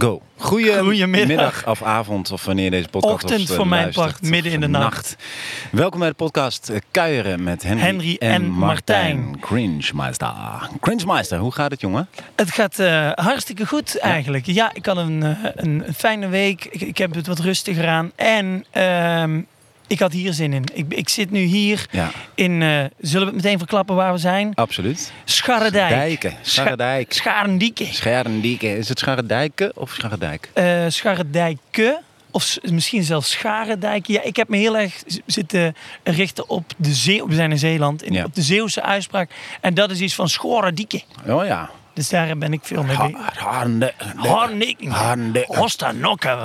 Go. Goedemiddag Goedemiddag. of avond of wanneer deze podcast Ochtend eh, voor mijn part, midden in de nacht. Welkom bij de podcast eh, Kuieren met Henry, Henry en Martijn. Cringemeister. Cringemeister, hoe gaat het jongen? Het gaat eh, hartstikke goed eigenlijk. Ja, ik had een, een, een fijne week. Ik, ik heb het wat rustiger aan. En ehm, ik had hier zin in. Ik, ik zit nu hier Ja, in... eh, zullen we het meteen verklappen waar we zijn? absoluut. Scharredijk. Dijken. Scharredijk. Scharendijke. Scharendijken. Is het Scharredijken of Scharredijk? Eh Scharredijke. Of misschien zelfs Scharendijk. Ja, ik heb me heel erg zitten richten op de Zee. We zijn in Zeeland. In, Ja. Op de Zeeuwse uitspraak. En dat is iets van Schorendike. Oh ja. Dus daar ben ik veel mee bezig. Harende. Harnikken. Harende. Hosta nokken.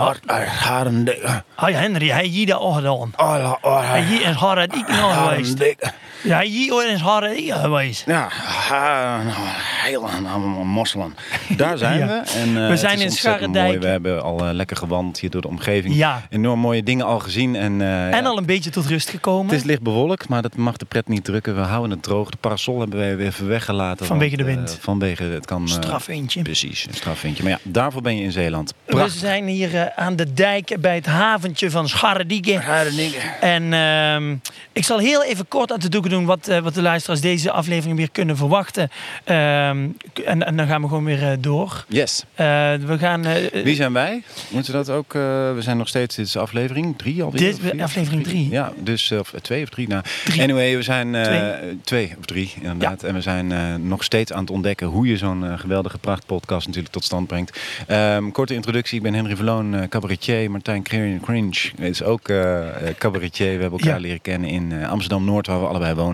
Harende. Hey Henry, hij hier dat ook gedaan. Hij hier in Haradiek nog geweest. Ja, hier in Haradiek geweest. Ja, ha, nou, heel allemaal mosselen. Daar zijn Ja. we. En, eh, We zijn is in Scharendijk. We hebben al eh, lekker gewandeld hier door de omgeving. Ja. Enorm mooie dingen al gezien. En, eh, En ja, al een beetje tot rust gekomen. het is licht bewolkt, maar dat mag de pret niet drukken. We houden het droog. De parasol hebben we weer even weggelaten. Vanwege want, de wind. vanwege het kan... eh, Strafwindje. Precies, een strafwindje. Maar ja, daarvoor ben je in Zeeland. We zijn hier aan de dijk bij het haventje van Scharredieke. En ehm, ik zal heel even kort aan de doeken doen wat, eh, wat de luisteraars deze aflevering weer kunnen verwachten. Ehm, en, en dan gaan we gewoon weer eh, door. Yes. Eh, we gaan... Wie zijn wij? Moeten we dat ook... we zijn nog steeds... Dit is aflevering drie alweer? Dit aflevering drie. Ja, dus of twee of drie. Nou, Drie. Anyway, we zijn Twee. twee. of drie inderdaad. En we zijn nog steeds aan het ontdekken hoe je zo'n geweldige prachtpodcast natuurlijk tot stand brengt. Ehm, korte introductie. Ik ben Henry Verloon, cabaretier. Martijn Cringe is ook cabaretier. We hebben elkaar Ja. leren kennen in Amsterdam-Noord, waar we allebei wonen.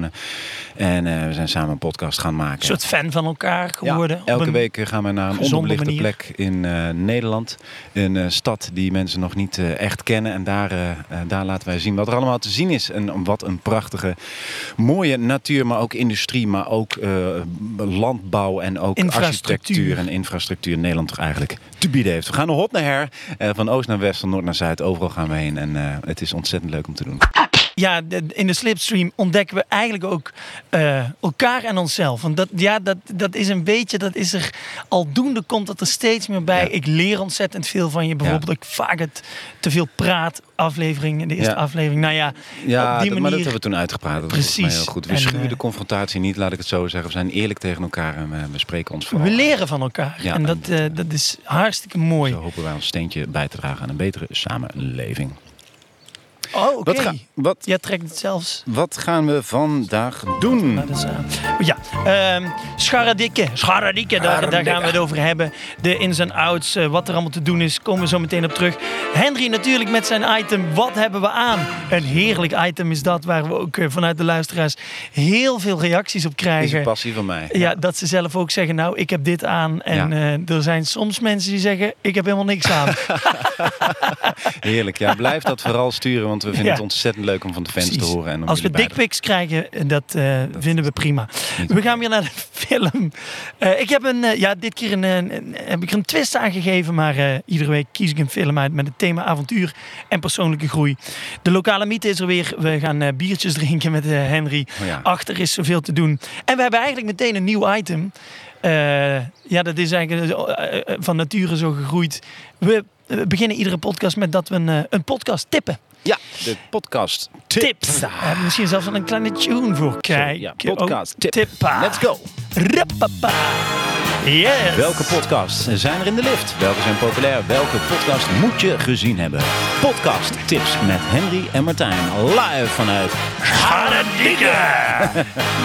En eh, we zijn samen een podcast gaan maken. een soort fan van elkaar geworden. Ja, Op elke week gaan we naar een onderbelichte manier. plek in eh, Nederland. Een eh, stad die mensen nog niet echt kennen. En daar, daar laten wij zien wat er allemaal te zien is. En wat een prachtige, mooie natuur, maar ook industrie, maar ook landbouw en ook architectuur en infrastructuur in Nederland toch eigenlijk te bieden heeft. We gaan nog hop naar her, van oost naar west, van noord naar zuid. Overal gaan we heen en het is ontzettend leuk om te doen. Ja, in de slipstream ontdekken we eigenlijk ook eh, elkaar en onszelf. Want dat, ja, dat, dat is een beetje, dat is er aldoende komt dat er steeds meer bij. Ja. Ik leer ontzettend veel van je. Bijvoorbeeld, ik vaak het te veel praat aflevering, in de eerste Ja. aflevering. Nou ja, Ja, op die dat, maar dat manier. hebben we toen uitgepraat. Dat Precies. heel goed. We En, schuwen eh, de confrontatie niet, laat ik het zo zeggen. We zijn eerlijk tegen elkaar en we, we spreken ons we vooral. leren van elkaar. Ja, en dat, en- eh, dat is hartstikke mooi. Zo hopen wij ons steentje bij te dragen aan een betere samenleving. Oh, oké. Wat, ga- wat, Jij trekt het zelfs. wat gaan we vandaag doen? Dat is, ja, ehm Scharredikke. Scharredikke, daar, daar gaan we het over hebben. De ins en outs, eh, wat er allemaal te doen is, komen we zo meteen op terug. Henry natuurlijk met zijn item, wat hebben we aan? Een heerlijk item is dat, waar we ook eh, vanuit de luisteraars heel veel reacties op Is een krijgen. passie van mij. Ja, dat ze zelf ook zeggen, nou, ik heb dit aan. En Ja. eh, er zijn soms mensen die zeggen, ik heb helemaal niks aan. Heerlijk. Ja, blijf dat vooral sturen, want we vinden Ja. het ontzettend leuk om van de fans te horen. En om Als we dickpics krijgen, eh, dat, eh, vinden we prima. We gaan weer naar de film. Eh, ik heb een, ja, dit keer een, een- een- heb ik er een twist aan gegeven, maar iedere week kies ik een film uit met het thema avontuur en persoonlijke groei. De lokale mythe is er weer. We gaan biertjes drinken met Henry. Oh ja. Achter is zoveel te doen. En we hebben eigenlijk meteen een nieuw item. Ja, dat is eigenlijk van nature zo gegroeid. We beginnen iedere podcast met dat we een, een podcast tippen. Ja, de podcast Tips. Daar hebben misschien zelfs wel een kleine tune voor. Kijk. ja, podcast tip. Tippa. Let's go. Rappapa. Yes. Welke podcasts zijn er in de lift? Welke zijn populair? Welke podcast moet je gezien hebben? Podcast tips met Henry en Martijn. Live vanuit Haradikke.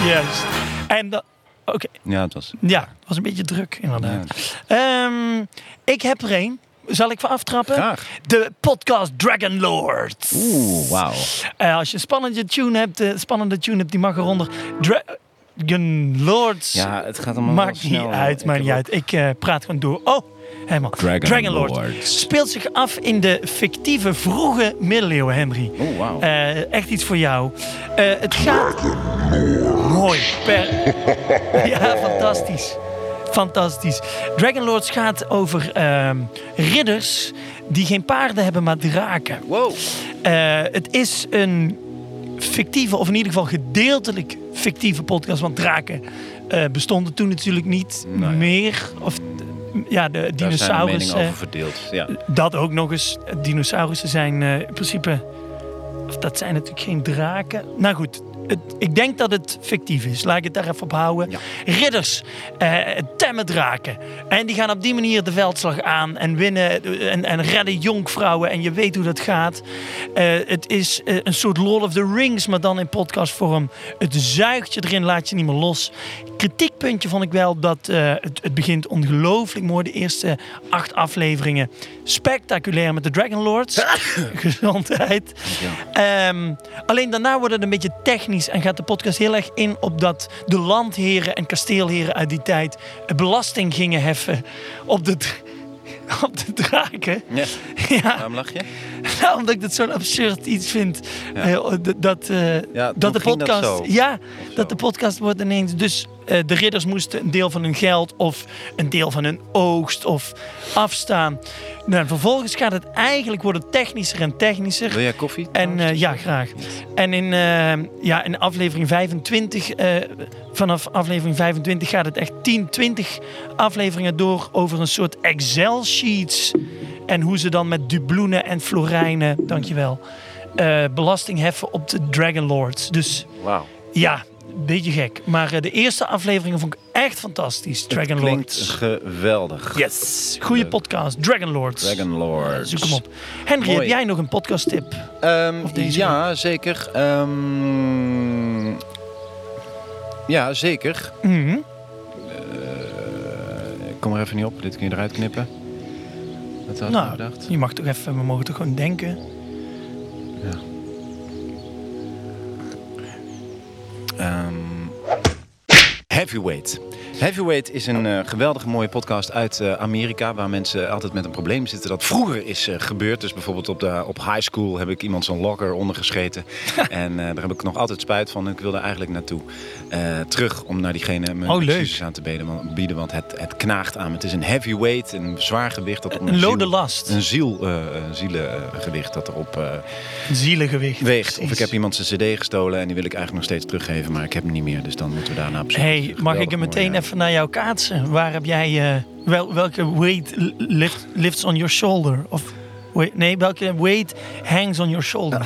Juist. En dat... Oké. Ja, het was... Ja, het was een beetje druk inderdaad. Ehm, ik heb er een. Zal ik voor aftrappen? Graag. De podcast Dragon Lords. Oeh, wauw. Eh, als je een spannende tune hebt, eh, spannende tune hebt, die mag eronder. Dragon Lords. Ja, het gaat allemaal Maakt wel niet snel. uit, maakt niet uit. Ik eh, praat gewoon door. Oh, helemaal. Dragon Lords. Lords. Speelt zich af in de fictieve vroege middeleeuwen, Henry. Oeh, wauw. Eh, echt iets voor jou. Eh, het gaat. Mooi. Per... ja, fantastisch. Fantastisch. Dragon Lords gaat over ehm, ridders die geen paarden hebben, maar draken. wow. Eh, het is een fictieve, of in ieder geval gedeeltelijk fictieve podcast. Want draken eh, bestonden toen natuurlijk niet Nou ja. meer. Of ja, de Daar zijn de dinosaurussen. over verdeeld. Ja. Dat ook nog eens. Dinosaurussen zijn eh, in principe. Of dat zijn natuurlijk geen draken. Nou goed, het, ik denk dat het fictief is. Laat ik het daar even op houden. Ja. Ridders, temmen draken. En die gaan op die manier de veldslag aan en winnen eh, en, en redden jonkvrouwen. En je weet hoe dat gaat. Eh, het is een soort Lord of the Rings, maar dan in podcastvorm. Het zuigt je erin, laat je niet meer los. Kritiekpuntje vond ik wel dat het, het begint ongelooflijk mooi. De eerste acht afleveringen spectaculair met de Dragon Lords. Gezondheid. Ehm, alleen daarna wordt het een beetje technisch en gaat de podcast heel erg in op dat de landheren en kasteelheren uit die tijd belasting gingen heffen op de, op de draken. ja. Ja, Waarom lach je? nou, omdat ik dat zo'n absurd iets vind. eh, dat dat, eh, Ja, dat de dat podcast. ja, dat de podcast wordt ineens. Dus de ridders moesten een deel van hun geld of een deel van hun oogst of afstaan. Nou, en vervolgens gaat het eigenlijk worden technischer en technischer. Wil jij koffie? En eh, ja, graag. En in, eh, ja, in aflevering 25, eh, vanaf aflevering 25 gaat het echt 10, 20 afleveringen door over een soort Excel-sheets. En hoe ze dan met dubloenen en florijnen, dankjewel, eh belasting heffen op de Dragon Lords. Dus Wauw. ja, beetje gek. Maar eh, de eerste afleveringen vond ik echt fantastisch. Dragon Klinkt Lords. geweldig. Yes, goede Leuk. podcast. Dragon Lords. Dragon Lords. Zoek hem op. Henry, Mooi. heb jij nog een podcast tip? Ehm, deze ja, zeker. Ehm, ja, zeker. Mhm. Ik kom er even niet op. Dit kun je eruit knippen. Wat had ik Nou, gedacht? je mag toch even, we mogen toch gewoon denken. Ehm, Heavyweight. Heavyweight is een eh, geweldige mooie podcast uit eh, Amerika... waar mensen altijd met een probleem zitten dat vroeger is eh, gebeurd. Dus bijvoorbeeld op, de, op high school heb ik iemand zo'n locker ondergescheten. en daar heb ik nog altijd spijt van. Ik wilde eigenlijk naartoe terug om naar diegene mijn Oh, excuses aan te bieden. Want, bieden, want het, het knaagt aan me. Het is een heavyweight, een zwaar gewicht. Dat Een lode ziel- last. Een ziel, zielengewicht dat erop zielengewicht. weegt. Of ik heb iemand zijn cd gestolen en die wil ik eigenlijk nog steeds teruggeven. Maar ik heb hem niet meer, dus dan moeten we daarna op zoek. Hey, mag ik er meteen mooi, even naar jou kaatsen? Waar heb jij, eh, wel, welke weight lift, lifts on your shoulder? Of, nee, welke weight hangs on your shoulder?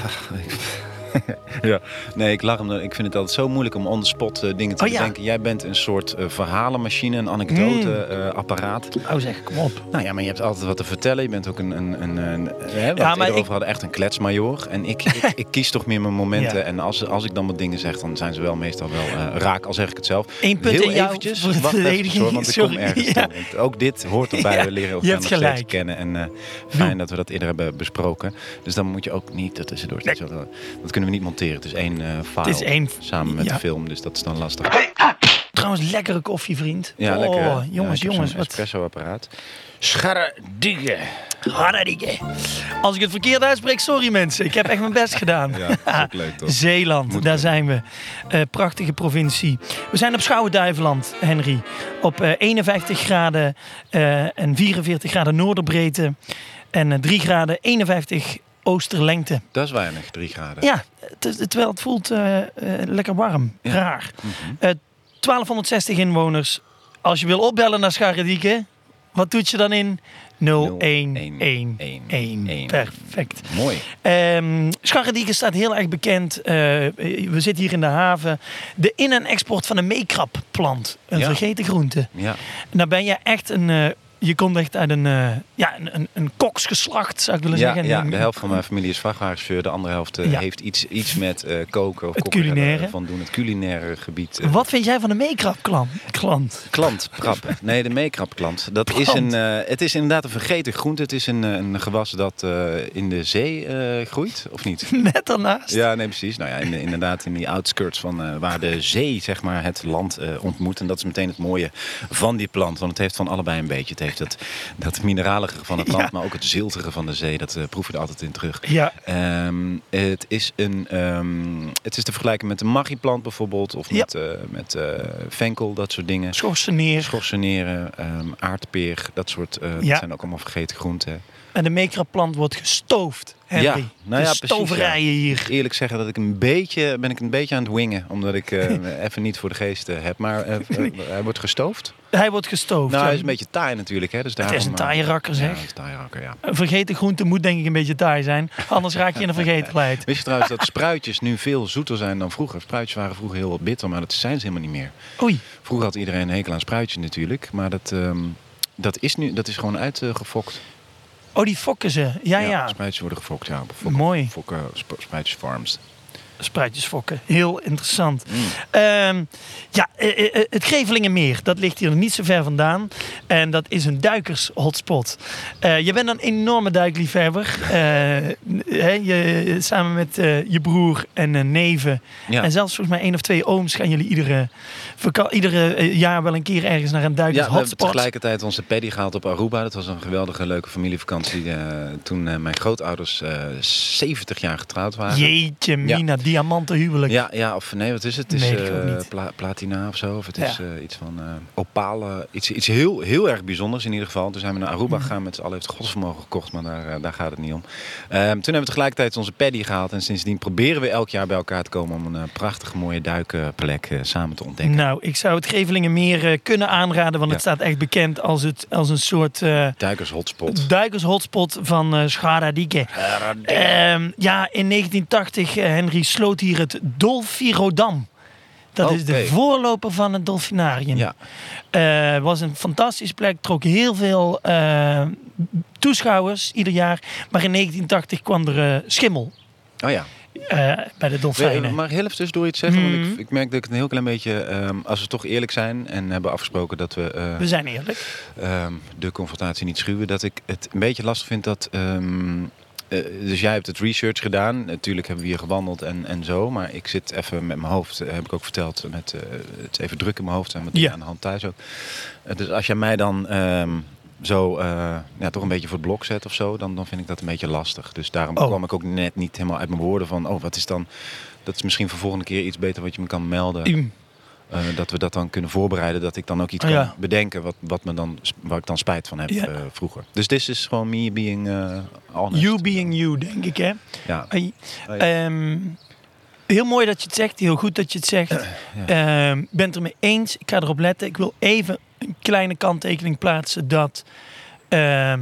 Ja, nee, ik lach hem. Ik vind het altijd zo moeilijk om on the spot eh, dingen te Oh, ja. bedenken. Jij bent een soort eh, verhalenmachine, een anekdote-apparaat. Oh zeg, kom op. Nou ja, maar je hebt altijd wat te vertellen. Je bent ook een, een, een, een hè, Ja, maar ik- hadden, echt een kletsmajor. En ik, ik, ik kies toch meer mijn momenten. Ja. En als, als ik dan wat dingen zeg, dan zijn ze wel meestal wel eh, raak, al zeg ik het zelf. Eén punt Heel in jou eventjes, voor wacht even, hoor, want ik Sorry. kom ergens Ja. toe. Want Ook dit hoort erbij. We leren elkaar nog steeds kennen. En eh, fijn dat we dat eerder hebben besproken. Dus dan moet je ook niet er tussendoor. Nee. Dat kunnen we niet monteren. Het is één eh file. Het is één- Samen met ja. de film, dus dat is dan lastig. Trouwens, lekkere koffie, vriend. Ja, oh, lekker. hè? Jongens, Ja, jongens. Wat espresso-apparaat. Harderdikke. Als ik het verkeerd uitspreek, sorry mensen. Ik heb echt mijn best gedaan. Ja, dat is ook leuk toch? Zeeland, Moet daar zijn we. Eh, prachtige provincie. We zijn op Schouwen-Duiveland, Henry. Op eh, 51 graden eh, en 44 graden noorderbreedte. En eh, 3 graden 51 oosterlengte. Dat is weinig, drie graden. Ja, terwijl het voelt eh, eh, lekker warm. Ja. Raar. Mhm. Eh, 1260 inwoners. Als je wil opbellen naar Scharredieke, wat doet je dan in? 0111. Perfect. Mooi. Scharredieke staat heel erg bekend. We zitten hier in de haven. De in- en export van een meekrapplant. Een Ja. vergeten groente. Ja. En daar ben je echt een, je komt echt uit een, eh, ja, een, een, een koksgeslacht, zou ik willen Ja, zeggen. ja, de helft van mijn familie is vrachtwagenchauffeur. De andere helft eh, Ja. heeft iets, iets met eh, koken of Het koken culinaire. van doen. Het culinaire gebied. Wat vind jij van de meekrap klant? Klant, krap. Nee, de meekrapklant. Dat is een, het is inderdaad een vergeten groente. Het is een, een gewas dat in de zee groeit, of niet? Net daarnaast. Ja, nee, precies. Nou ja, in de- inderdaad in die outskirts van waar de zee, zeg maar, het land ontmoet. En dat is meteen het mooie van die plant. Want het heeft van allebei een beetje. Het dat, dat mineralige van het land, Ja. maar ook het ziltige van de zee. Dat eh, proef je er altijd in terug. Ja, Ehm, het, is een, ehm, het is te vergelijken met de magiplant bijvoorbeeld. Of Ja. met, eh, met eh, venkel, dat soort dingen. schorsen neer. Schorseneren, ehm, aardpeer, dat soort. eh, Ja. Dat zijn ook allemaal vergeten groenten. En de meekrapplant wordt gestoofd, Henry. Ja, nou ja, stoverijen hier. Eerlijk zeggen dat ik een beetje ben ik een beetje aan het wingen, omdat ik eh, even niet voor de geest eh, heb. Maar eh, hij wordt gestoofd. Hij wordt gestoofd. Nou, hij is een beetje taai natuurlijk, hè? Dus het is daarom, een taaie rakker, zeg. een taaie rakker, ja. Een vergeten groente moet denk ik een beetje taai zijn. Anders raak je in de vergetelheid. Wist je trouwens dat spruitjes nu veel zoeter zijn dan vroeger? Spruitjes waren vroeger heel bitter, maar dat zijn ze helemaal niet meer. Oei, Vroeger had iedereen een hekel aan spruitjes natuurlijk, maar dat, ehm, dat, is, nu, dat is gewoon uitgefokt. Oh die fokken ze. Ja, ja. Spruitjes worden gefokt, ja. Fokken, Mooi. Fokken, spruitjesfarms. Spruitjesfokken. Heel interessant. Mm. Ehm, ja, eh, eh, het Grevelingenmeer, dat ligt hier niet zo ver vandaan. En dat is een duikers-hotspot. Eh, je bent een enorme duikliefhebber. Eh, je, samen met eh, je broer en eh, neven. Ja. En zelfs volgens mij één of twee ooms gaan jullie iedere, iedere eh, jaar wel een keer ergens naar een Ja, we hebben duikers-hotspot. tegelijkertijd onze paddy gehaald op Aruba. Dat was een geweldige, leuke familievakantie. eh, toen eh, mijn grootouders eh 70 jaar getrouwd waren. Jeetje, Mina, diamantenhuwelijk. Ja, ja, of nee, wat is het? Het is eh, pla- platina of zo. Of het is eh, iets van eh opale, iets, iets heel, heel erg bijzonders in ieder geval. Toen zijn we naar Aruba Mhm. gegaan met z'n allen. Heeft godsvermogen gekocht, maar daar, daar gaat het niet om. Ehm, toen hebben we tegelijkertijd onze paddy gehaald. En sindsdien proberen we elk jaar bij elkaar te komen om een prachtige mooie duikplek samen te ontdekken. Nou, ik zou het Grevelingenmeer kunnen aanraden, want het staat echt bekend als, het, als een soort eh Duikers hotspot. duikershotspot van eh Scharadike. Ehm, ja, in 1980, eh, Henry, sloot hier het Dolfirodam. Dat is de voorloper van het Dolfinarium. Ja, Eh, was een fantastische plek, trok heel veel eh, toeschouwers ieder jaar. Maar in 1980 kwam er eh, schimmel oh ja. bij de dolfijnen. Ik heel even tussendoor iets zeggen? Want Mhm. ik, ik merk dat ik een heel klein beetje, ehm, als we toch eerlijk zijn en hebben afgesproken dat we We zijn eerlijk. ehm, de confrontatie niet schuwen, dat ik het een beetje lastig vind dat. ehm, eh, dus jij hebt het research gedaan. Natuurlijk hebben we hier gewandeld en, en zo. Maar ik zit even met mijn hoofd, eh, heb ik ook verteld, met, eh, het is even druk in mijn hoofd en met Ja. aan de hand thuis ook. Eh, dus als jij mij dan ehm, zo eh, ja, toch een beetje voor het blok zet of zo, dan, dan vind ik dat een beetje lastig. Dus daarom Oh. kwam ik ook net niet helemaal uit mijn woorden van, oh, wat is dan... Dat is misschien voor volgende keer iets beter wat je me kan melden. Eh, dat we dat dan kunnen voorbereiden. Dat ik dan ook iets Ja. kan bedenken wat, wat me dan, waar ik dan spijt van heb Ja. eh, vroeger. Dus dit is gewoon me being honest. You being you, denk ik, hè? Ja. Ehm, heel mooi dat je het zegt. Heel goed dat je het zegt. Ehm, Ik ben het ermee eens. Ik ga erop letten. Ik wil even een kleine kanttekening plaatsen dat... ehm,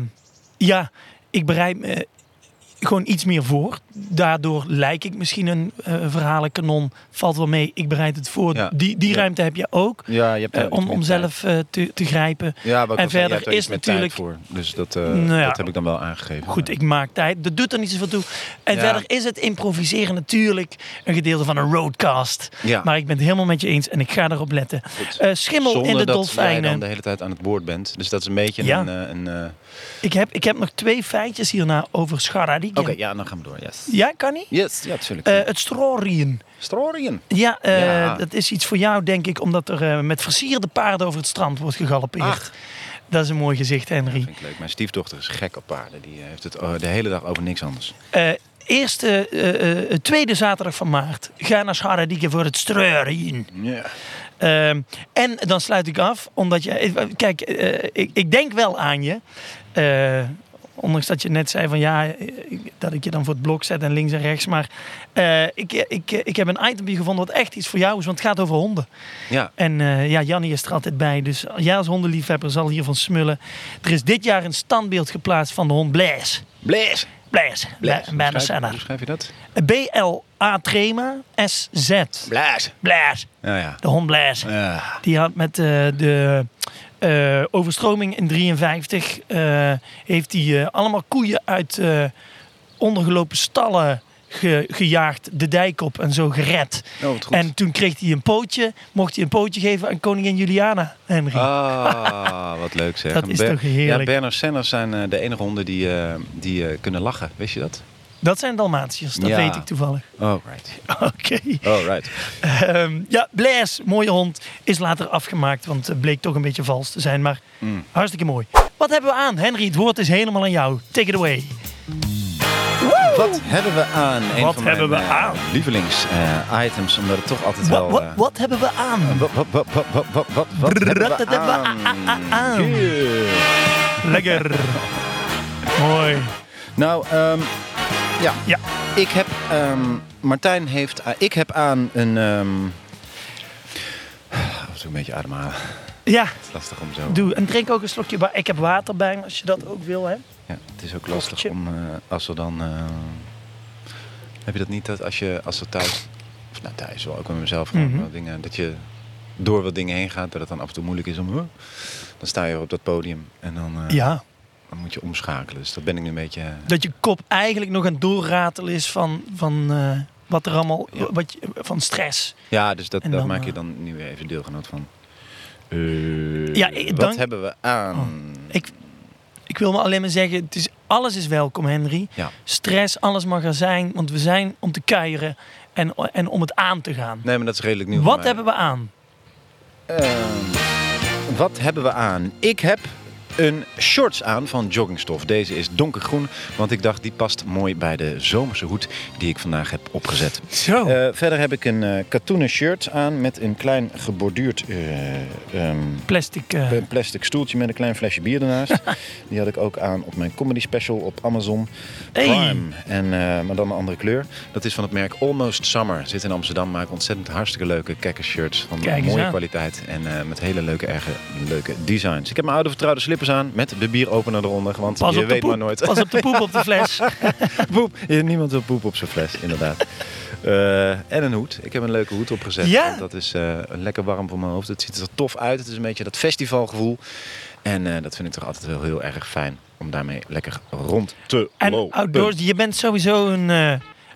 ja, ik bereid me gewoon iets meer voor. Daardoor lijk ik misschien een eh verhalenkanon. Valt wel mee. Ik bereid het voor. Ja. Die, die Ja. ruimte heb je ook. Ja, je hebt eh, om, om zelf eh, te, te grijpen. Ja, en verder er is natuurlijk- voor. Dus dat, Nou dat heb ik dan wel aangegeven. Goed, ik maak tijd. Dat doet er niet zoveel toe. En verder is het improviseren natuurlijk een gedeelte van een roadcast. Maar ik ben het helemaal met je eens en ik ga erop letten. Schimmel Zonder in de dat jij dan dolfijnen. de hele tijd aan het woord bent. Dus dat is een beetje een... een Ik, heb, ik heb nog twee feitjes hierna over Scharadike. Oké, ja, dan gaan we door. Yes. Ja, kan niet? Yes, ja, natuurlijk. Eh, het strorien. Strorien. Ja, eh, Ja. dat is iets voor jou, denk ik, omdat er eh, met versierde paarden over het strand wordt gegalopeerd. Ach. Dat is een mooi gezicht, Henry. Vind ik leuk. Mijn stiefdochter is gek op paarden. Die heeft het de hele dag over niks anders. Eerste, tweede zaterdag van maart. Ga naar Scharadike voor het strorien. Ja. Ehm, en dan sluit ik af, omdat je. Kijk, ik, ik denk wel aan je. Eh, ondanks dat je net zei van ja, dat ik je dan voor het blok zet en links en rechts. Maar eh, ik, ik, ik heb een itempje gevonden wat echt iets voor jou is, want het gaat over honden. Ja. En eh, ja, Jannie is er altijd bij. Dus jij als hondenliefhebber zal hiervan smullen. Er is dit jaar een standbeeld geplaatst van de hond Blaise. Blaise. Blaise, bij, Hoe bij de schrijf- Senna. Hoe schrijf je dat? B-L-A Trema S-Z. Blaise. Blaise, Ja, ja. de hond Blaise. Ja. Die had met de, eh, overstroming in 53 eh, heeft hij eh, allemaal koeien uit ondergelopen stallen ge- gejaagd, de dijk op en zo gered. Oh. En toen kreeg hij een pootje, mocht hij een pootje geven aan koningin Juliana, Henry. Ah, wat leuk zeg. Dat is toch Ja, heerlijk. Bernard Senners zijn de enige honden die, die kunnen lachen. Wist je dat? Dat zijn Dalmatiërs, dat Ja. weet ik toevallig. Oh, right. Oké. Oh, right. Ehm, ja, Blaise, mooie hond, is later afgemaakt, want het bleek toch een beetje vals te zijn. Maar Mm. hartstikke mooi. Wat hebben we aan? Henry, het woord is helemaal aan jou. Take it away. Wat hebben we aan? Een Wat van hebben mijn, we eh, aan? Lievelings-items, omdat het toch altijd wel... wat, eh, wat hebben we aan? Wat, wat, wat, wat, wat, wat, wat, wat hebben we aan? aan. Yeah. Lekker. mooi. Nou, ehm, ja. Ja. Ik heb, ehm, Martijn heeft, eh, ik heb aan een, ehm toe een beetje ademhalen. Ja, Het is lastig om zo. doe. En drink ook een slokje. Ik heb water bij me, als je dat ook wil, hè? Ja, het is ook lastig om, eh, als we dan, eh, heb je dat niet dat als je, als we thuis, of nou thuis wel, ook met mezelf gewoon Mhm. wel dingen, dat je door wat dingen heen gaat, dat het dan af en toe moeilijk is om, huh, dan sta je op dat podium en dan, eh, Ja. Dan moet je omschakelen. Dus dat ben ik nu een beetje, Dat je kop eigenlijk nog aan het doorratelen is van, van eh, wat er allemaal, Ja. wat je, van stress. Ja, dus dat, En dat dan, maak je eh, dan nu weer even deelgenoot van. Eh, Ja, ik- wat dank- hebben we aan? Oh, ik- Ik wil me alleen maar zeggen, het is, alles is welkom, Henry. Ja. Stress, alles mag er zijn, want we zijn om te kuieren en, en om het aan te gaan. Nee, maar dat is redelijk nieuw. Wat hebben we aan? Ehm, wat hebben we aan? Ik heb een shorts aan van joggingstof. Deze is donkergroen, want ik dacht die past mooi bij de zomerse hoed die ik vandaag heb opgezet. Zo. Eh, verder heb ik een eh katoenen shirt aan met een klein geborduurd eh, ehm, Plastic. plastic stoeltje met een klein flesje bier ernaast. die had ik ook aan op mijn comedy special op Amazon Hey. Prime. En, eh, maar dan een andere kleur. Dat is van het merk Almost Summer. Zit in Amsterdam, maken ontzettend hartstikke leuke kekker shirts van mooie aan. kwaliteit en met hele leuke, erge leuke designs. Ik heb mijn oude vertrouwde slippers aan met de bieropener eronder, want pas, je weet poep, maar nooit. pas op de poep op de fles. poep. Niemand wil poep op zijn fles, inderdaad. Eh, en een hoed. Ik heb een leuke hoed opgezet. Ja? Dat is eh, lekker warm voor mijn hoofd. Het ziet er tof uit. Het is een beetje dat festivalgevoel. En eh, dat vind ik toch altijd wel heel erg fijn. Om daarmee lekker rond te En lopen. outdoors, je bent sowieso een,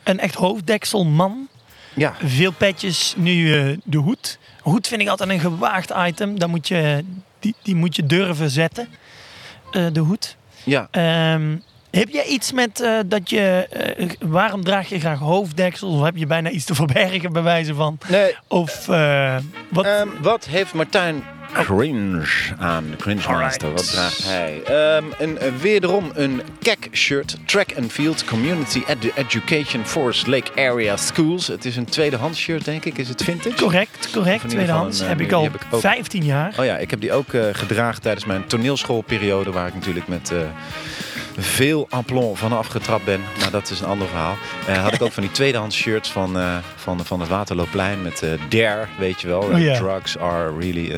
een echt hoofddekselman. Ja, Veel petjes, nu de hoed. Hoed vind ik altijd een gewaagd item. Dan moet je, die, die moet je durven zetten, de hoed. ja. Ehm, heb jij iets met eh, dat je... eh, waarom draag je graag hoofddeksels? Of heb je bijna iets te verbergen bij wijze van? Nee, Of eh, wat... Ehm, wat heeft Martijn Cringe aan? De Cringe Master. Wat draagt hij? Ehm, een, wederom een kek shirt. Track and Field Community Edu- Education Forest Lake Area Schools. Het is een tweedehands shirt, denk ik. Is het vintage? correct, correct. Tweedehands. heb ik al die heb ik ook. 15 jaar. Oh ja, ik heb die ook gedragen tijdens mijn toneelschoolperiode. Waar ik natuurlijk met veel aplomb vanaf getrapt ben. Maar dat is een ander verhaal. Eh, had ik ook van die tweedehands shirts van, eh, van, van het Waterloopplein. Met eh Dare, weet je wel. Oh. Drugs are really...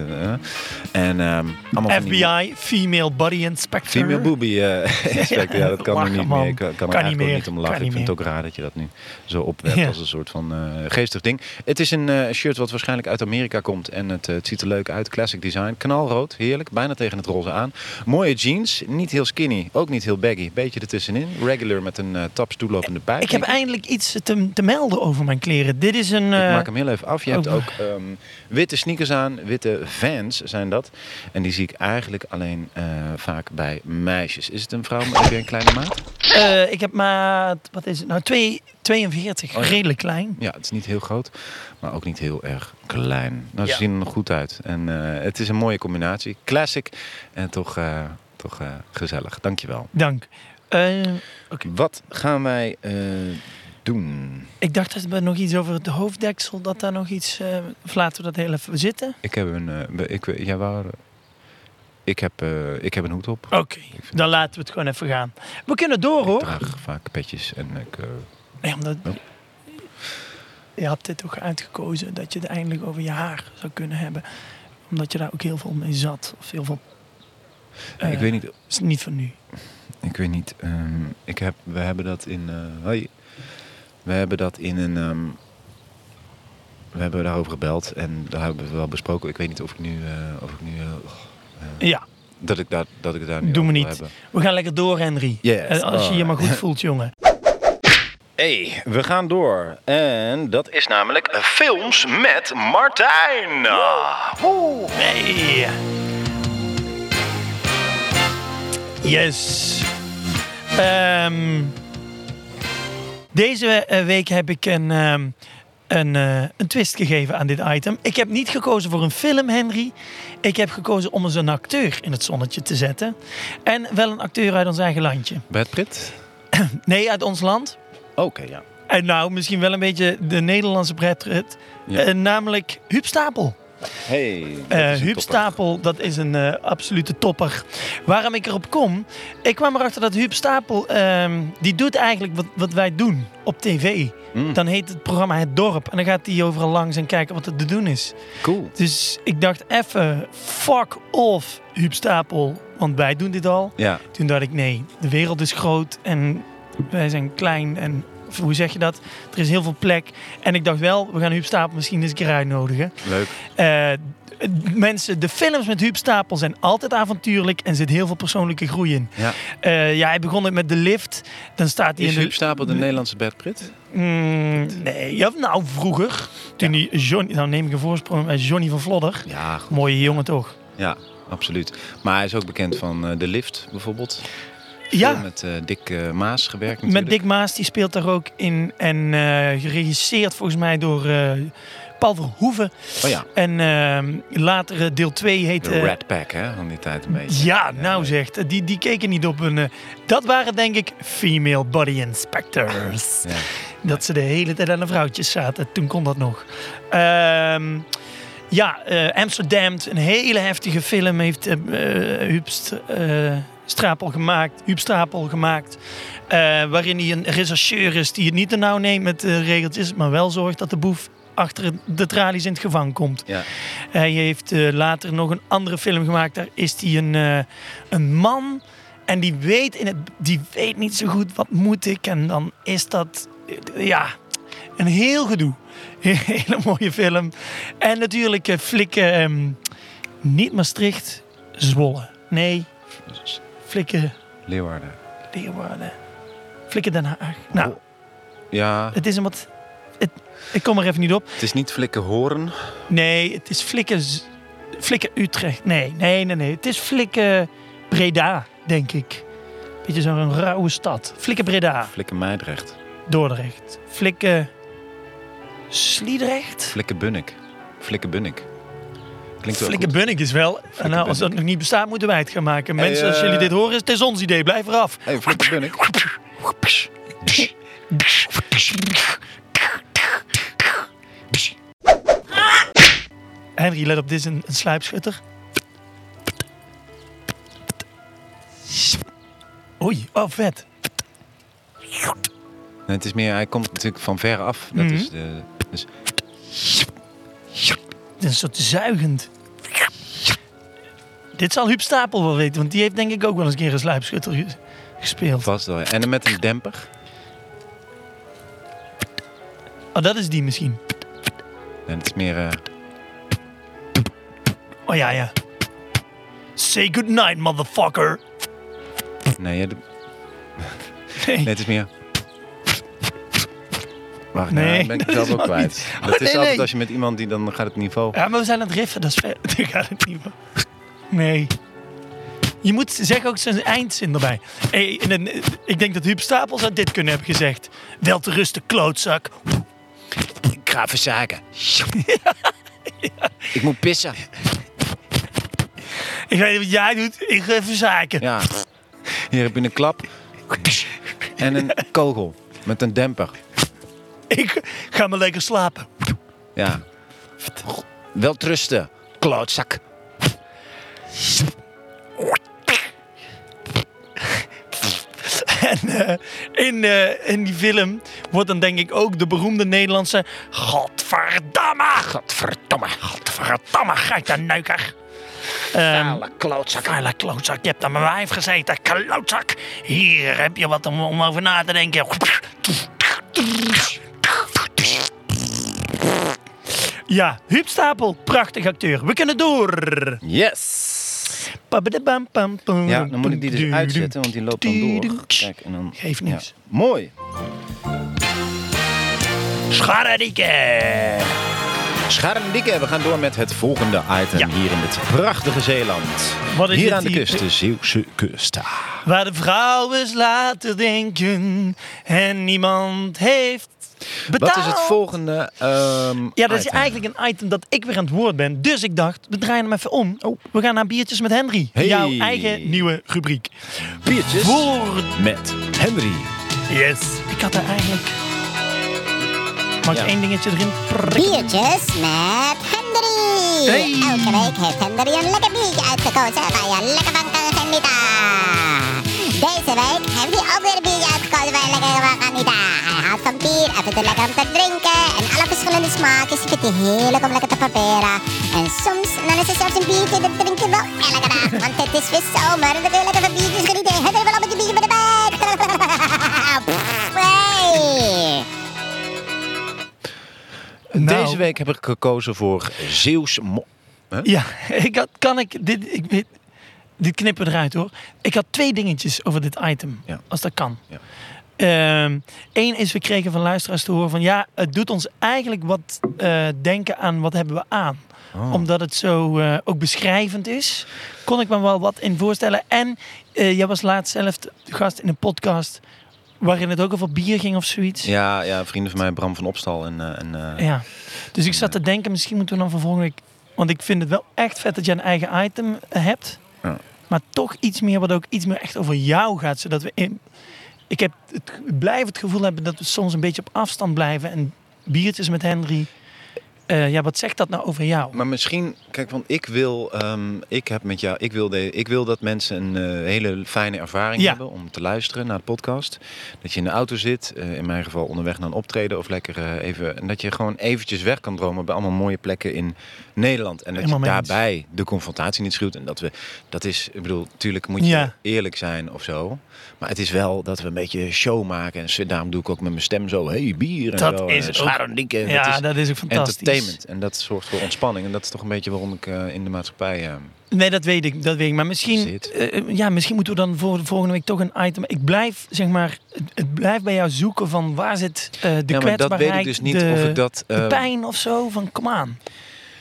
en ehm, allemaal van die FBI, Female Body Inspector. Female boobie inspector. Ja, dat kan Lachen, nu niet man. meer. Ik kan, kan er eigenlijk niet ook meer. niet om lachen. Kan Ik vind het ook raar dat je dat nu zo opwerpt als een soort van geestig ding. Het is een shirt wat waarschijnlijk uit Amerika komt. En het, het ziet er leuk uit. Classic design. Knalrood. Heerlijk. Bijna tegen het roze aan. Mooie jeans. Niet heel skinny. Ook niet heel baggy. Beetje ertussenin. Regular met een eh taps toelopende pijp. Ik heb eindelijk iets te, te melden over mijn kleren. Dit is een... Ik eh, maak hem heel even af. Je hebt oh. ook ehm, witte sneakers aan, witte Vans zijn dat. En die zie ik eigenlijk alleen eh, vaak bij meisjes. Is het een vrouw? Heb je een kleine maat? ik heb maat... Wat is het nou? Twee- 42. Oh ja. Redelijk klein. Ja, het is niet heel groot, maar ook niet heel erg klein. Nou, ze Ja. zien er nog goed uit. En het is een mooie combinatie. Classic en toch, toch eh, gezellig. Dankjewel. Dank. Eh, Wat gaan wij eh, doen? ik dacht dat we nog iets over het hoofddeksel, dat daar nog iets... of laten we dat heel even zitten? Ik heb een, ik, jij wou, ik, heb, ik heb een hoed op. Oké, dan laten we het gewoon even gaan. We kunnen door Ik hoor. draag vaak petjes en ik... Nee, omdat... Oh. Je had dit ook uitgekozen dat je het eindelijk over je haar zou kunnen hebben. Omdat je daar ook heel veel mee zat. Of heel veel... ik eh, weet niet is niet van nu. Ik weet niet. ehm, ik heb, we hebben dat in. eh, hoi. We hebben dat in een. ehm, we hebben daarover gebeld en daar hebben we wel besproken. Ik weet niet of ik nu, eh, of ik nu Ja, dat, ik daar, dat ik daar wil niet. hebben. We gaan lekker door, Henry. Yes, Als je je maar goed voelt, jongen. Hey, we gaan door. En dat is namelijk films met Martijn. Woe. Hey. Yes. Ehm, deze eh, week heb ik een, ehm, een, eh, een twist gegeven aan dit item. Ik heb niet gekozen voor een film, Henry. Ik heb gekozen om eens een acteur in het zonnetje te zetten. En wel een acteur uit ons eigen landje. Brad Pitt? Nee, uit ons land. Oké, ja. En nou, misschien wel een beetje de Nederlandse Brad Pitt. Ja. Eh, namelijk Huub Stapel. Hey, dat Eh is een Huub topper. Stapel, dat is een eh, absolute topper. Waarom ik erop kom? Ik kwam erachter dat Huub Stapel, ehm, die doet eigenlijk wat, wat wij doen op tv. Mm. Dan heet het programma Het Dorp. En dan gaat hij overal langs en kijken wat er te doen is. Cool. Dus ik dacht even, fuck off Huub Stapel. Want wij doen dit al. Ja, Toen dacht ik, nee, de wereld is groot en wij zijn klein en hoe zeg je dat? Er is heel veel plek. En ik dacht wel, we gaan Huub Stapel misschien eens een keer uitnodigen. leuk. Eh, mensen, de films met Huub Stapel zijn altijd avontuurlijk en zit heel veel persoonlijke groei in. Ja. Eh, ja, hij begon het met de lift. Dan staat hij Is in de... Huub Stapel de Nederlandse Brad Pitt? Mm, nee, ja, nou vroeger. Toen hij Johnny, nou neem ik een voorsprong bij Johnny van Vlodder. Ja, goed. Mooie jongen toch? ja, absoluut. Maar hij is ook bekend van eh, De Lift bijvoorbeeld. Ja. Met eh, Dick eh, Maas gewerkt Met. Dick Maas, die speelt daar ook in. En eh, geregisseerd volgens mij door Paul Verhoeven. Oh ja, En ehm, later deel 2 heet... de Rat Pack hè, van die tijd een beetje. Ja, nou zegt, die, die keken niet op een... dat waren denk ik female body inspectors. Ja. Dat ze de hele tijd aan de vrouwtjes zaten. Toen kon dat nog. Ehm, ja, Amsterdam, een hele heftige film heeft Huub St- eh, Stapel gemaakt. Huub Stapel gemaakt. eh, waarin hij een rechercheur is die het niet te nauw neemt met de regeltjes, maar wel zorgt dat de boef achter de tralies in het gevangen komt. Ja. Hij heeft eh, later nog een andere film gemaakt. Daar is hij een, eh, een man en die weet, in het, die weet niet zo goed wat moet ik. En dan is dat eh, ja, een heel gedoe. Een hele mooie film. En natuurlijk eh, flikken, ehm, niet Maastricht, Zwolle. Nee, flikken Leeuwarden. Leeuwarden. Flikken Den Haag. Nou, Oh. Ja, het is een wat... Het, ik kom er even niet op. het is niet Flikken Horen. Nee, het is Flikken, Flikken Utrecht. Nee, nee, nee, nee. Het is Flikken Breda, denk ik. Beetje zo'n rauwe stad. Flikken Breda, Flikken Meidrecht. Dordrecht. Flikken Sliedrecht. Flikken Bunnik. Flikken Bunnik. Klinkt wel goed. Bunnik is wel. En nou, als dat nog niet bestaat, moeten wij het gaan maken. Hey, Mensen, als eh, jullie dit horen, het is ons idee. Blijf eraf. Hey, Bunnik. Henry, let op, dit is een, een sluipschutter. Oei, oh vet. Nee, het is meer, hij komt natuurlijk van ver af. Dat Mhm. is de, dus een soort zuigend. Dit zal Huub Stapel wel weten, want die heeft denk ik ook wel eens een keer een sluipschutter ge- gespeeld. vast wel. En dan met een demper. Oh, dat is die misschien. En het is meer, eh, Oh ja, ja. Say goodnight, motherfucker. nee, ja, de- Nee. nee, het is meer... Nee, nee, ben ik dat zelf ook kwijt. niet. Dat Oh, is altijd nee. als je met iemand die, dan gaat het niveau. Ja, maar we zijn aan het riffen, dat is ver. Dat gaat het meer. Nee. Je moet zeg ook zijn eindzin erbij. Hey, dan, eh, ik denk dat Huub Stapel zou dit kunnen hebben gezegd. Wel te rusten, klootzak. Ik ga even zaken. Ik moet pissen. Ik weet niet wat jij doet, ik ga even zaken. Ja. Hier heb je een klap. En een kogel. Met een demper. Ik ga maar lekker slapen. Ja. Wel trusten. Klootzak. En eh, in, eh, in die film wordt dan denk ik ook de beroemde Nederlandse... Godverdamme! Godverdamme! Godverdamme, geit de neuker! Vuile klootzak. Vuile klootzak, je hebt aan mijn wijf gezeten, klootzak. Hier heb je wat om, om over na te denken. Ja, Huub Stapel, prachtig acteur. We kunnen door. Yes. Ja, dan moet ik die dus uitzetten, want die loopt dan door. Kijk, en dan... Geeft Ja. niks. Mooi. Scharredikke. Scharrendikke, we gaan door met het volgende item Ja. hier in het prachtige Zeeland. Wat is hier aan de kust, de Zeeuwse kust. Waar de vrouwen laten denken en niemand heeft betaald. Wat is het volgende ehm Ja, dat is item? eigenlijk een item dat ik weer aan het woord ben. Dus ik dacht, we draaien hem even om. We gaan naar Biertjes met Henry. Hey. Jouw eigen nieuwe rubriek. Biertjes Voor... met Henry. Yes. Ik had er eigenlijk... Mag ik Ja. één dingetje erin prikken? Biertjes met Henry. Hey. Elke week heeft Henry een lekker biertje uitgekozen waar je lekker van kan genieten. Deze week heeft hij ook weer een biertje uitgekozen waar je lekker van kan genieten. Hij houdt van bier, hij vindt het lekker om te drinken. En alle verschillende smaakjes vindt hij heerlijk om lekker te proberen. En soms dan is er zelfs een biertje dat drink je wel elke dag. Want het is weer zomer en dan wil je lekker van biertjes genieten. Henry wil al met je biertje bij de bek. Hey. Nou. Deze week heb ik gekozen voor Zeeuws... Mo- Ja, ik had, kan ik dit, ik dit knippen eruit hoor. Ik had twee dingetjes over dit item, Ja. als dat kan. Ja. Eén is, we kregen van luisteraars te horen van ja, het doet ons eigenlijk wat eh, denken aan wat hebben we aan. Oh. Omdat het zo eh, ook beschrijvend is, kon ik me wel wat in voorstellen. En eh, jij was laatst zelf de gast in een podcast waarin het ook over bier ging of zoiets. Ja, ja, vrienden van mij, Bram van Opstal en... en Ja. Dus ik zat te denken, misschien moeten we dan week... Want ik vind het wel echt vet dat je een eigen item hebt. Maar toch iets meer wat ook iets meer echt over jou gaat. Zodat we in... Ik heb het, blijf het gevoel hebben dat we soms een beetje op afstand blijven. En biertjes met Henry. Eh, ja, wat zegt dat nou over jou? Maar misschien, kijk, want ik wil, ehm, ik heb met jou, ik wil, de, ik wil dat mensen een eh, hele fijne ervaring Ja. hebben om te luisteren naar de podcast. Dat je in de auto zit, eh, in mijn geval onderweg naar een optreden of lekker even, en dat je gewoon eventjes weg kan dromen bij allemaal mooie plekken in Nederland. En dat je daarbij de confrontatie niet schuwt. En dat we, dat is, ik bedoel, natuurlijk moet je Ja. eerlijk zijn of zo. Maar het is wel dat we een beetje show maken. En daarom doe ik ook met mijn stem zo, hey, bier en Dat zo. is en ook- ja, Dat is- dat is ook fantastisch. Entertainment. En dat zorgt voor ontspanning. En dat is toch een beetje waarom ik eh, in de maatschappij... eh, Nee, dat weet ik. Dat weet ik. Maar misschien, eh, ja, misschien moeten we dan voor de volgende week toch een item. Ik blijf, zeg maar, het, blijft bij jou zoeken van waar zit de ja, maar dat weet ik dus niet de, of ik dat... de pijn of zo. Van, kom aan.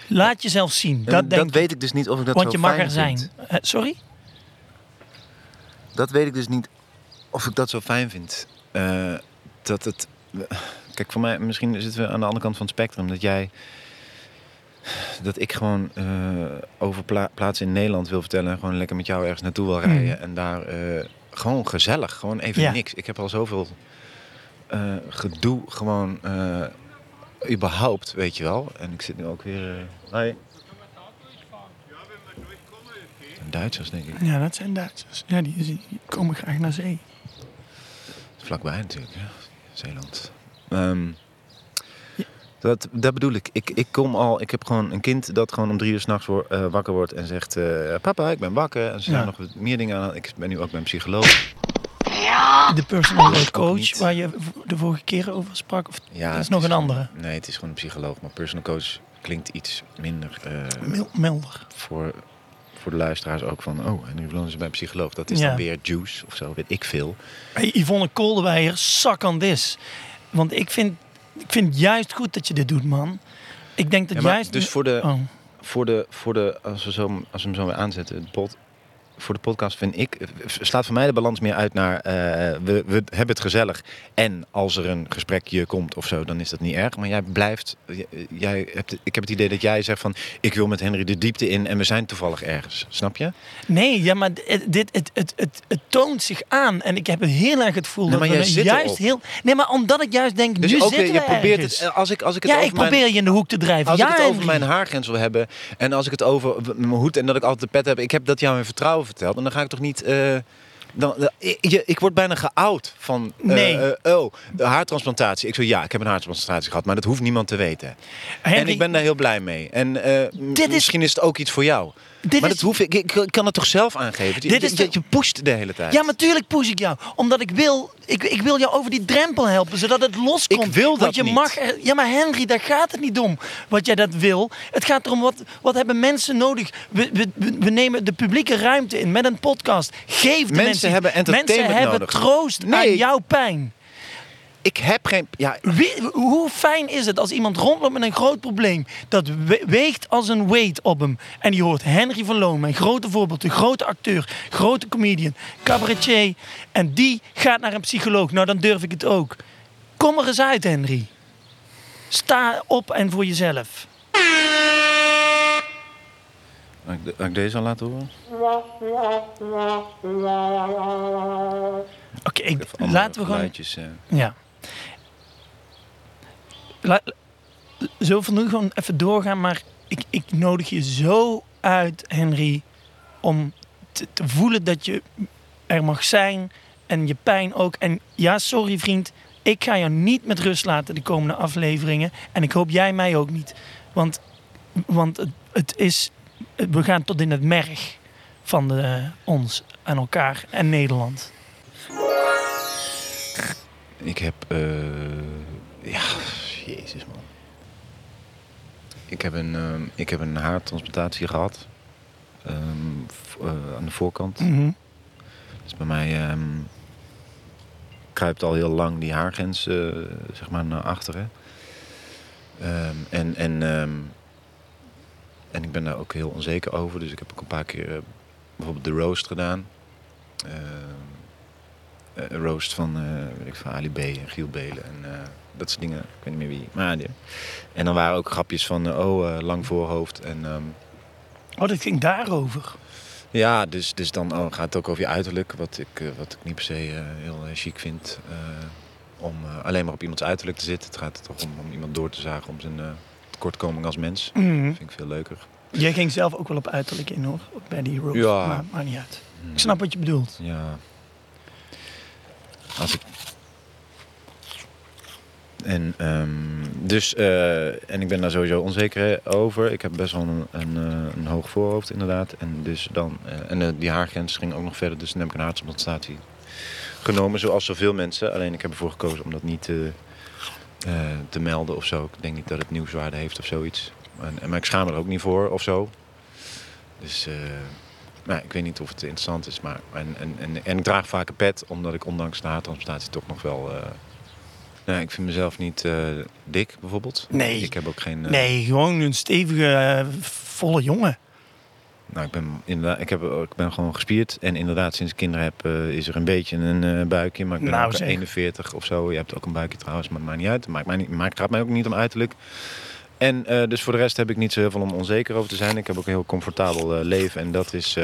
Laat jezelf zien. Dat, dat denk ik. weet ik dus niet of ik dat Want zo je mag er zijn. sorry? Dat weet ik dus niet of ik dat zo fijn vind. Dat het... Kijk, voor mij, misschien zitten we aan de andere kant van het spectrum. Dat jij... Dat ik gewoon eh, over pla- plaatsen in Nederland wil vertellen. En gewoon lekker met jou ergens naartoe wil rijden. En daar eh, gewoon gezellig. Gewoon even Ja. niks. Ik heb al zoveel eh, gedoe gewoon... überhaupt, weet je wel. En ik zit nu ook weer... hi. Duitsers, denk ik. Ja, dat zijn Duitsers. Ja, die, die komen graag naar zee. Vlakbij natuurlijk, ja. Zeeland. Ehm, dat, dat bedoel ik. ik. Ik kom al, ik heb gewoon een kind dat gewoon om drie uur s'nachts uh, wakker wordt en zegt: eh, Papa, ik ben wakker. En ze zijn Ja. nog meer dingen aan. Ik ben nu ook bij een psycholoog. De personal coach waar je de vorige keer over sprak. Of Ja, dat is het nog een gewoon- andere. Nee, het is gewoon een psycholoog. Maar personal coach klinkt iets minder eh, Mil- milder. voor, voor de luisteraars ook van: Oh, en nu wonen ze bij een psycholoog. Dat is Ja. dan weer juice of zo, weet ik veel. Hey, Yvonne Koldewijer, zak aan dis. Want ik vind, ik vind juist goed dat je dit doet, man. Ik denk dat Ja, maar juist... dus voor de, Oh. voor de, voor de als, we zo, als we hem zo weer aanzetten, de pot, voor de podcast vind ik, eh, slaat voor mij de balans meer uit naar, eh, we, we hebben het gezellig. En als er een gesprekje komt of zo, dan is dat niet erg. Maar jij blijft, jij hebt, ik heb het idee dat jij zegt van, ik wil met Henry de diepte in en we zijn toevallig ergens. Snap je? Nee, ja, maar dit, het, het, het, het toont zich aan. En ik heb heel erg het gevoel Nee, dat we juist erop. heel... Nee, maar omdat ik juist denk, Dus nu ook, zitten je we probeert ergens. het, als ik, als ik het Ja, over ik mijn- probeer je in de hoek te drijven. Als ja, ik het over Henry. mijn haargrens wil hebben en als ik het over mijn hoed en dat ik altijd de pet heb, ik heb dat jou in vertrouwen verteld. En dan ga ik toch niet. eh, dan, dan- ik, je- ik word bijna geout van. eh, Nee. eh, oh, de haartransplantatie. Ik zo ja, ik heb een haartransplantatie gehad, maar dat hoeft niemand te weten. En ik ben daar heel blij mee. En eh, m- Dit is- misschien is het ook iets voor jou. Dit maar is- dat hoef ik, kan het toch zelf aangeven? Dit je, de- je, je pusht de hele tijd. Ja, natuurlijk push ik jou. Omdat ik wil, ik, ik wil jou over die drempel helpen, zodat het loskomt. Ik wil dat Want je niet. mag er- ja, maar Henry, daar gaat het niet om wat jij dat wil. Het gaat erom, wat, wat hebben mensen nodig? We, we, nemen de publieke ruimte in met een podcast. Geef de mensen... Mensen hebben entertainment Mensen hebben nodig. troost aan jouw pijn. Ik heb geen... Ja, Wie- hoe fijn is het als iemand rondloopt met een groot probleem dat we- weegt als een weight op hem. En je hoort Henry van Loon, mijn grote voorbeeld, de grote acteur, grote comedian, cabaretier. En die gaat naar een psycholoog. Nou, dan durf ik het ook. Kom er eens uit, Henry. Sta op en voor jezelf. Mag ik, de- mag ik deze al laten horen? Oké, laten we gewoon... geluidjes, eh. Ja. Zullen we nu gewoon even doorgaan, maar ik, ik nodig je zo uit, Henry, om te, voelen dat je er mag zijn en je pijn ook. En ja, sorry vriend, ik ga jou niet met rust laten de komende afleveringen. En ik hoop jij mij ook niet. Want, want het, het is, we gaan tot in het merg van de, ons en elkaar en Nederland. Ik heb... eh, ja. Ik heb een, ehm, ik heb een haartransplantatie gehad. Ehm, eh, aan de voorkant. Mhm. Dus bij mij ehm, kruipt al heel lang die haargrens eh, zeg maar naar achteren. En, en, en ik ben daar ook heel onzeker over. Dus ik heb ook een paar keer eh, bijvoorbeeld de roast gedaan. Roast van weet ik, van Ali B en Giel Belen en dat soort dingen. Ik weet niet meer wie. Maar die. En dan waren ook grapjes van eh, oh, eh, lang voorhoofd. En ehm, Oh, dat ging daarover. ja, dus, dus dan oh, gaat het ook over je uiterlijk. Wat ik, eh, wat ik niet per se heel chic vind. om alleen maar op iemands uiterlijk te zitten. Het gaat toch om, om iemand door te zagen om zijn tekortkoming als mens. Dat vind ik veel leuker. Jij ging zelf ook wel op uiterlijk in hoor, bij die roast. Ja. Maar maakt niet uit. Ik snap wat je bedoelt. Ja. Als ik... En, ehm, dus, eh, en ik ben daar sowieso onzeker over. Ik heb best wel een, een, eh, een hoog voorhoofd inderdaad. En, dus dan, eh, en die haargrens ging ook nog verder. Dus dan heb ik een haartransplantatie genomen. Zoals zoveel mensen. Alleen ik heb ervoor gekozen om dat niet te, te melden of zo. Ik denk niet dat het nieuwswaarde heeft of zoiets. En, maar ik schaam er ook niet voor of zo. Dus... nou, ik weet niet of het interessant is, maar en, en, en, en ik draag vaak een pet, omdat ik ondanks de haartransplantatie toch nog wel. Eh, nou, ik vind mezelf niet eh, dik, bijvoorbeeld. Nee. Ik heb ook geen. eh, Nee, gewoon een stevige, eh, volle jongen. Nou, ik ben inderdaad, ik, heb, ik ben gewoon gespierd en inderdaad, sinds ik kinderen heb, is er een beetje een buikje, maar ik ben Nou, ook zeg. 41 of zo. Je hebt ook een buikje trouwens, maar het maakt niet uit. Maakt mij niet, maakt, het gaat mij ook niet om uiterlijk. En dus voor de rest heb ik niet zo heel veel om onzeker over te zijn. Ik heb ook een heel comfortabel leven en dat is,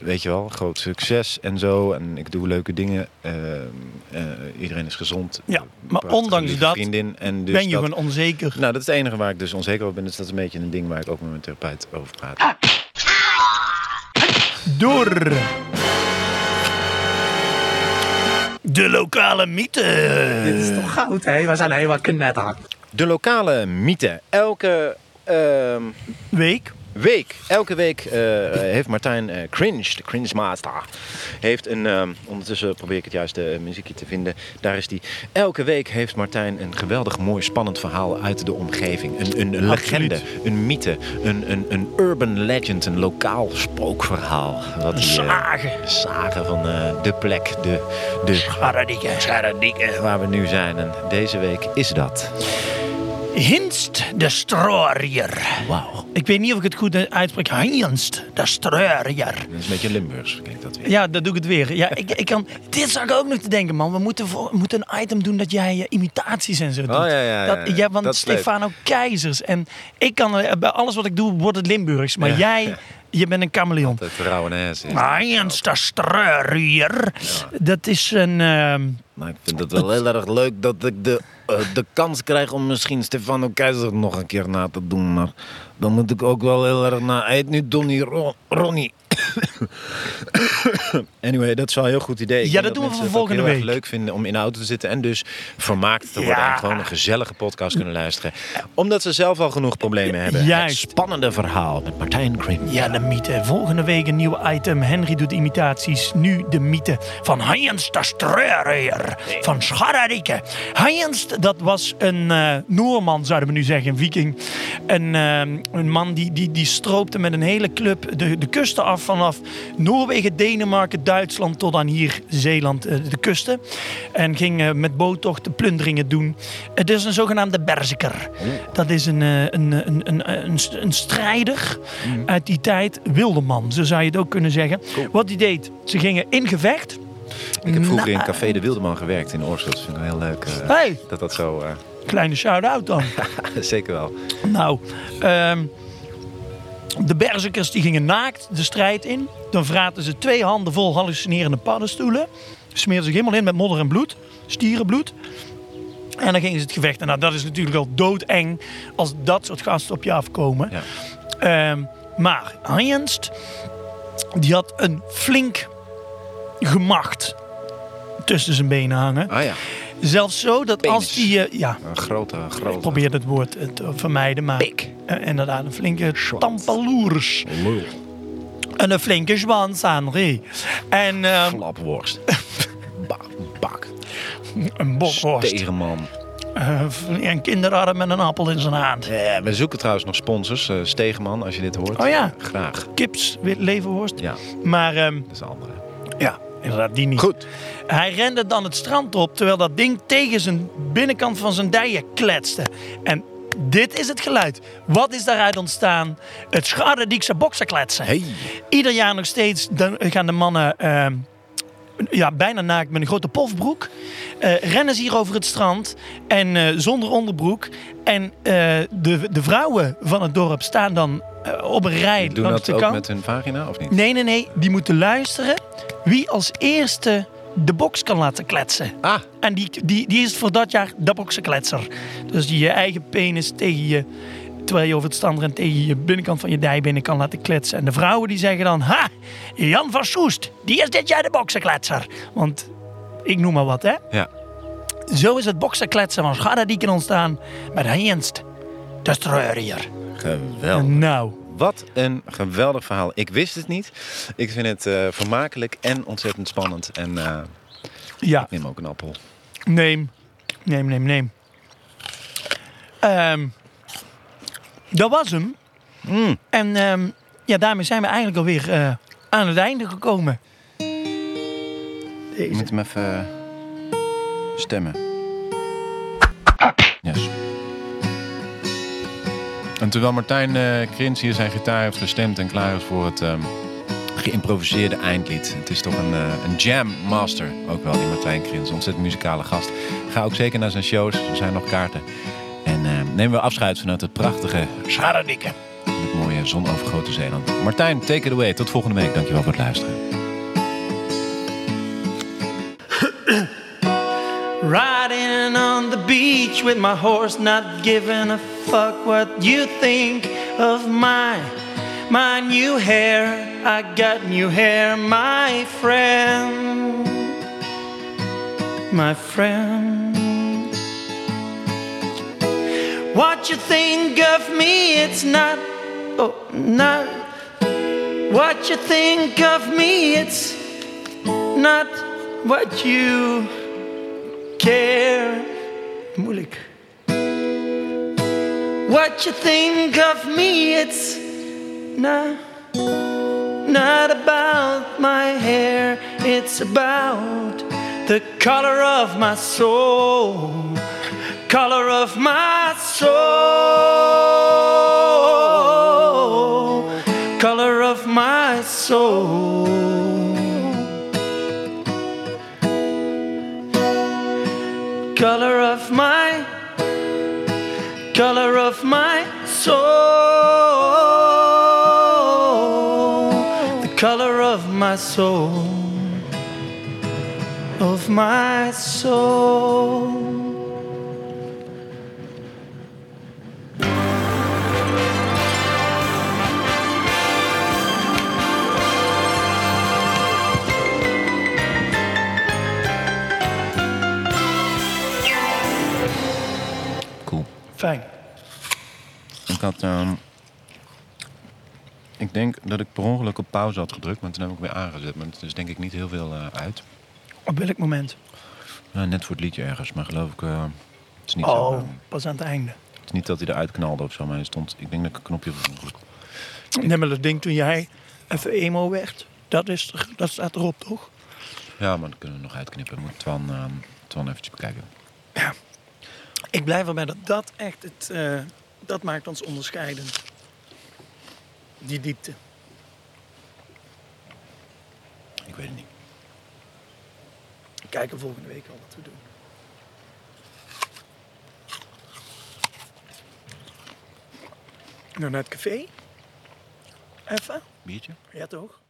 weet je wel, groot succes en zo. En ik doe leuke dingen. Eh, eh, iedereen is gezond. Ja, maar ondanks dat vriendin. En dus ben je dat- gewoon onzeker. Nou, dat is het enige waar ik dus onzeker over ben. Dus dat is een beetje een ding waar ik ook met mijn therapeut over praat. Door. De lokale mythe. Dit is toch goud, hè? We zijn helemaal knetter. De lokale mythe. Elke ehm, Week. Week, elke week eh, heeft Martijn eh, Cringe, de Cringe Master, heeft een, ehm, ondertussen probeer ik het juiste eh, muziekje te vinden. Daar is die. Elke week heeft Martijn een geweldig mooi spannend verhaal uit de omgeving. Een, een legende, een mythe, een, een, een urban legend, een lokaal spookverhaal. Wat die, zagen. zagen van de plek, de, de. Scharadieke waar we nu zijn. En deze week is dat. Hinst de Strorier. Wauw. Ik weet niet of ik het goed uitspreek. Hinst de Strorier. Dat is een beetje Limburgs, kijk dat weer. Ja, dat doe ik het weer. Ja, ik, ik kan, dit zag ik ook nog te denken, man. We moeten, voor, we moeten een item doen dat jij eh, imitaties en zo doet. ja, ja, ja, dat, ja. leuk. Stefano Keizers. En ik kan, eh, bij alles wat ik doe, wordt het Limburgs. Maar Ja. jij, je bent een chameleon. Het Rauwenese is. Hinst de Strorier. Dat is een... ehm, Maar ik vind het wel heel erg leuk dat ik de, eh, de kans krijg om misschien Stefano Keizer nog een keer na te doen. Maar dan moet ik ook wel heel erg naar... Hij heet nu Donny Ro- Ronnie. Anyway, dat is wel een heel goed idee. Ik Ja, dat doen we voor volgende heel erg week. leuk vinden om in de auto te zitten en dus vermaakt te worden. Ja. En gewoon een gezellige podcast kunnen luisteren. Omdat ze zelf al genoeg problemen hebben. Juist. Het spannende verhaal met Martijn Krim. Ja, de mythe. Volgende week een nieuw item. Henry doet imitaties. Nu de mythe van Hans de Streurer van Scharrike. Hans, dat was een eh, Noorman, zouden we nu zeggen, een viking. Een, eh, een man die, die, die stroopte met een hele club de, de kusten af vanaf Noorwegen, Denemarken, Duitsland tot aan hier Zeeland, eh, de kusten. En ging eh, met boottochten plunderingen doen. Het is een zogenaamde berserker. Dat is een, eh, een, een, een, een, een strijder uit die tijd. Wilderman, zo zou je het ook kunnen zeggen. Wat hij deed, ze gingen in gevecht. Ik heb vroeger in Café de Wildeman gewerkt in Oorschot. Dat vind ik heel leuk. Hey, Dat dat zo... kleine shout-out dan. zeker wel. Nou, ehm, de berzikers die gingen naakt de strijd in. Dan vraten ze twee handen vol hallucinerende paddenstoelen. Smeerden zich helemaal in met modder en bloed. Stierenbloed. En dan gingen ze het gevecht. En nou, dat is natuurlijk al doodeng als dat soort gasten op je afkomen. Ja. Ehm, maar Heinst, die had een flink gemacht tussen zijn benen hangen. Ah ja, Zelfs zo dat als die... eh, ja, een grote, grote... ik probeer het woord eh, te vermijden, maar eh, inderdaad een flinke tampaloers. Lul. En een flinke zwans, Henri. En ehm, Flapworst. Bak. Bak. een bokworst. Tegenman. Eh, een kinderarm met een appel in zijn hand. Eh, we zoeken trouwens nog sponsors. Eh, Stegeman, als je dit hoort. Oh ja. Graag. Kips, leverworst. Ja, Maar ehm, dat is de andere. ja, inderdaad, die niet. Goed. Hij rende dan het strand op, terwijl dat ding tegen zijn binnenkant van zijn dijen kletste. En dit is het geluid. Wat is daaruit ontstaan? Het Schadediekse boksenkletsen. Hey. Ieder jaar nog steeds dan gaan de mannen ehm, ja, bijna naakt met een grote pofbroek. eh, rennen ze hier over het strand en eh, zonder onderbroek. En eh, de, de vrouwen van het dorp staan dan eh, op een rij Doen langs dat de ook kant. met hun vagina of niet? Nee, nee, nee. Die moeten luisteren wie als eerste de boks kan laten kletsen. Ah, En die, die, die is voor dat jaar de boksenkletser. Dus die je eigen penis tegen je, terwijl je over het strand rent, tegen je binnenkant van je dij binnen kan laten kletsen. En de vrouwen die zeggen dan, ha, Jan van Soest, die is dit jaar de boksenkletser. Want ik noem maar wat, hè. ja. Zo is het boksenkletsen van Schadadieken ontstaan met Heinst, de streurer. Geweldig. Nou, Wat een geweldig verhaal. Ik wist het niet. Ik vind het eh, vermakelijk en ontzettend spannend. En eh, ja. ik neem ook een appel. Neem. Neem, neem, neem. Ehm, dat was hem. Mm. En ehm, ja, daarmee zijn we eigenlijk alweer eh, aan het einde gekomen. Je Deze. moet hem even stemmen. En terwijl Martijn eh Krins hier zijn gitaar heeft gestemd en klaar is voor het ehm, geïmproviseerde eindlied. Het is toch een, eh, een jam master, ook wel, die Martijn Krins. Ontzettend muzikale gast. Ga ook zeker naar zijn shows, er zijn nog kaarten. En ehm, nemen we afscheid vanuit het prachtige, Schadadikke. het mooie zonovergoten Zeeland. Martijn, take it away. Tot volgende week. Dankjewel voor het luisteren. Beach with my horse, not giving a fuck what you think of my my new hair. I got new hair, my friend, my friend. What you think of me? It's not, oh, not. What you think of me? It's not what you care. Moeilijk. What you think of me, it's not, not about my hair, it's about the color of my soul. Color of my soul. Color of my soul. Color of my color of my soul. The color of my soul. Of my soul Fijn. Ik had... ehm, ik denk dat ik per ongeluk op pauze had gedrukt, maar toen heb ik weer aangezet. Maar het is denk ik niet heel veel eh, uit. Op welk moment? Nou, net voor het liedje ergens, maar geloof ik... eh, het, is niet zo, Oh, eh, pas aan het einde. het is niet dat hij eruit knalde of zo, maar hij stond... Ik denk dat ik een knopje... Nee, maar dat ding toen jij even emo werd, dat, is, er- dat staat erop, toch? Ja, maar dat kunnen we nog uitknippen. Moet Twan, ehm Twan eventjes bekijken. Ik blijf erbij dat dat echt het, eh, dat maakt ons onderscheidend. Die diepte. Ik weet het niet. We kijken volgende week al wat we doen. Nou, naar het café. Even. Biertje? Ja, toch?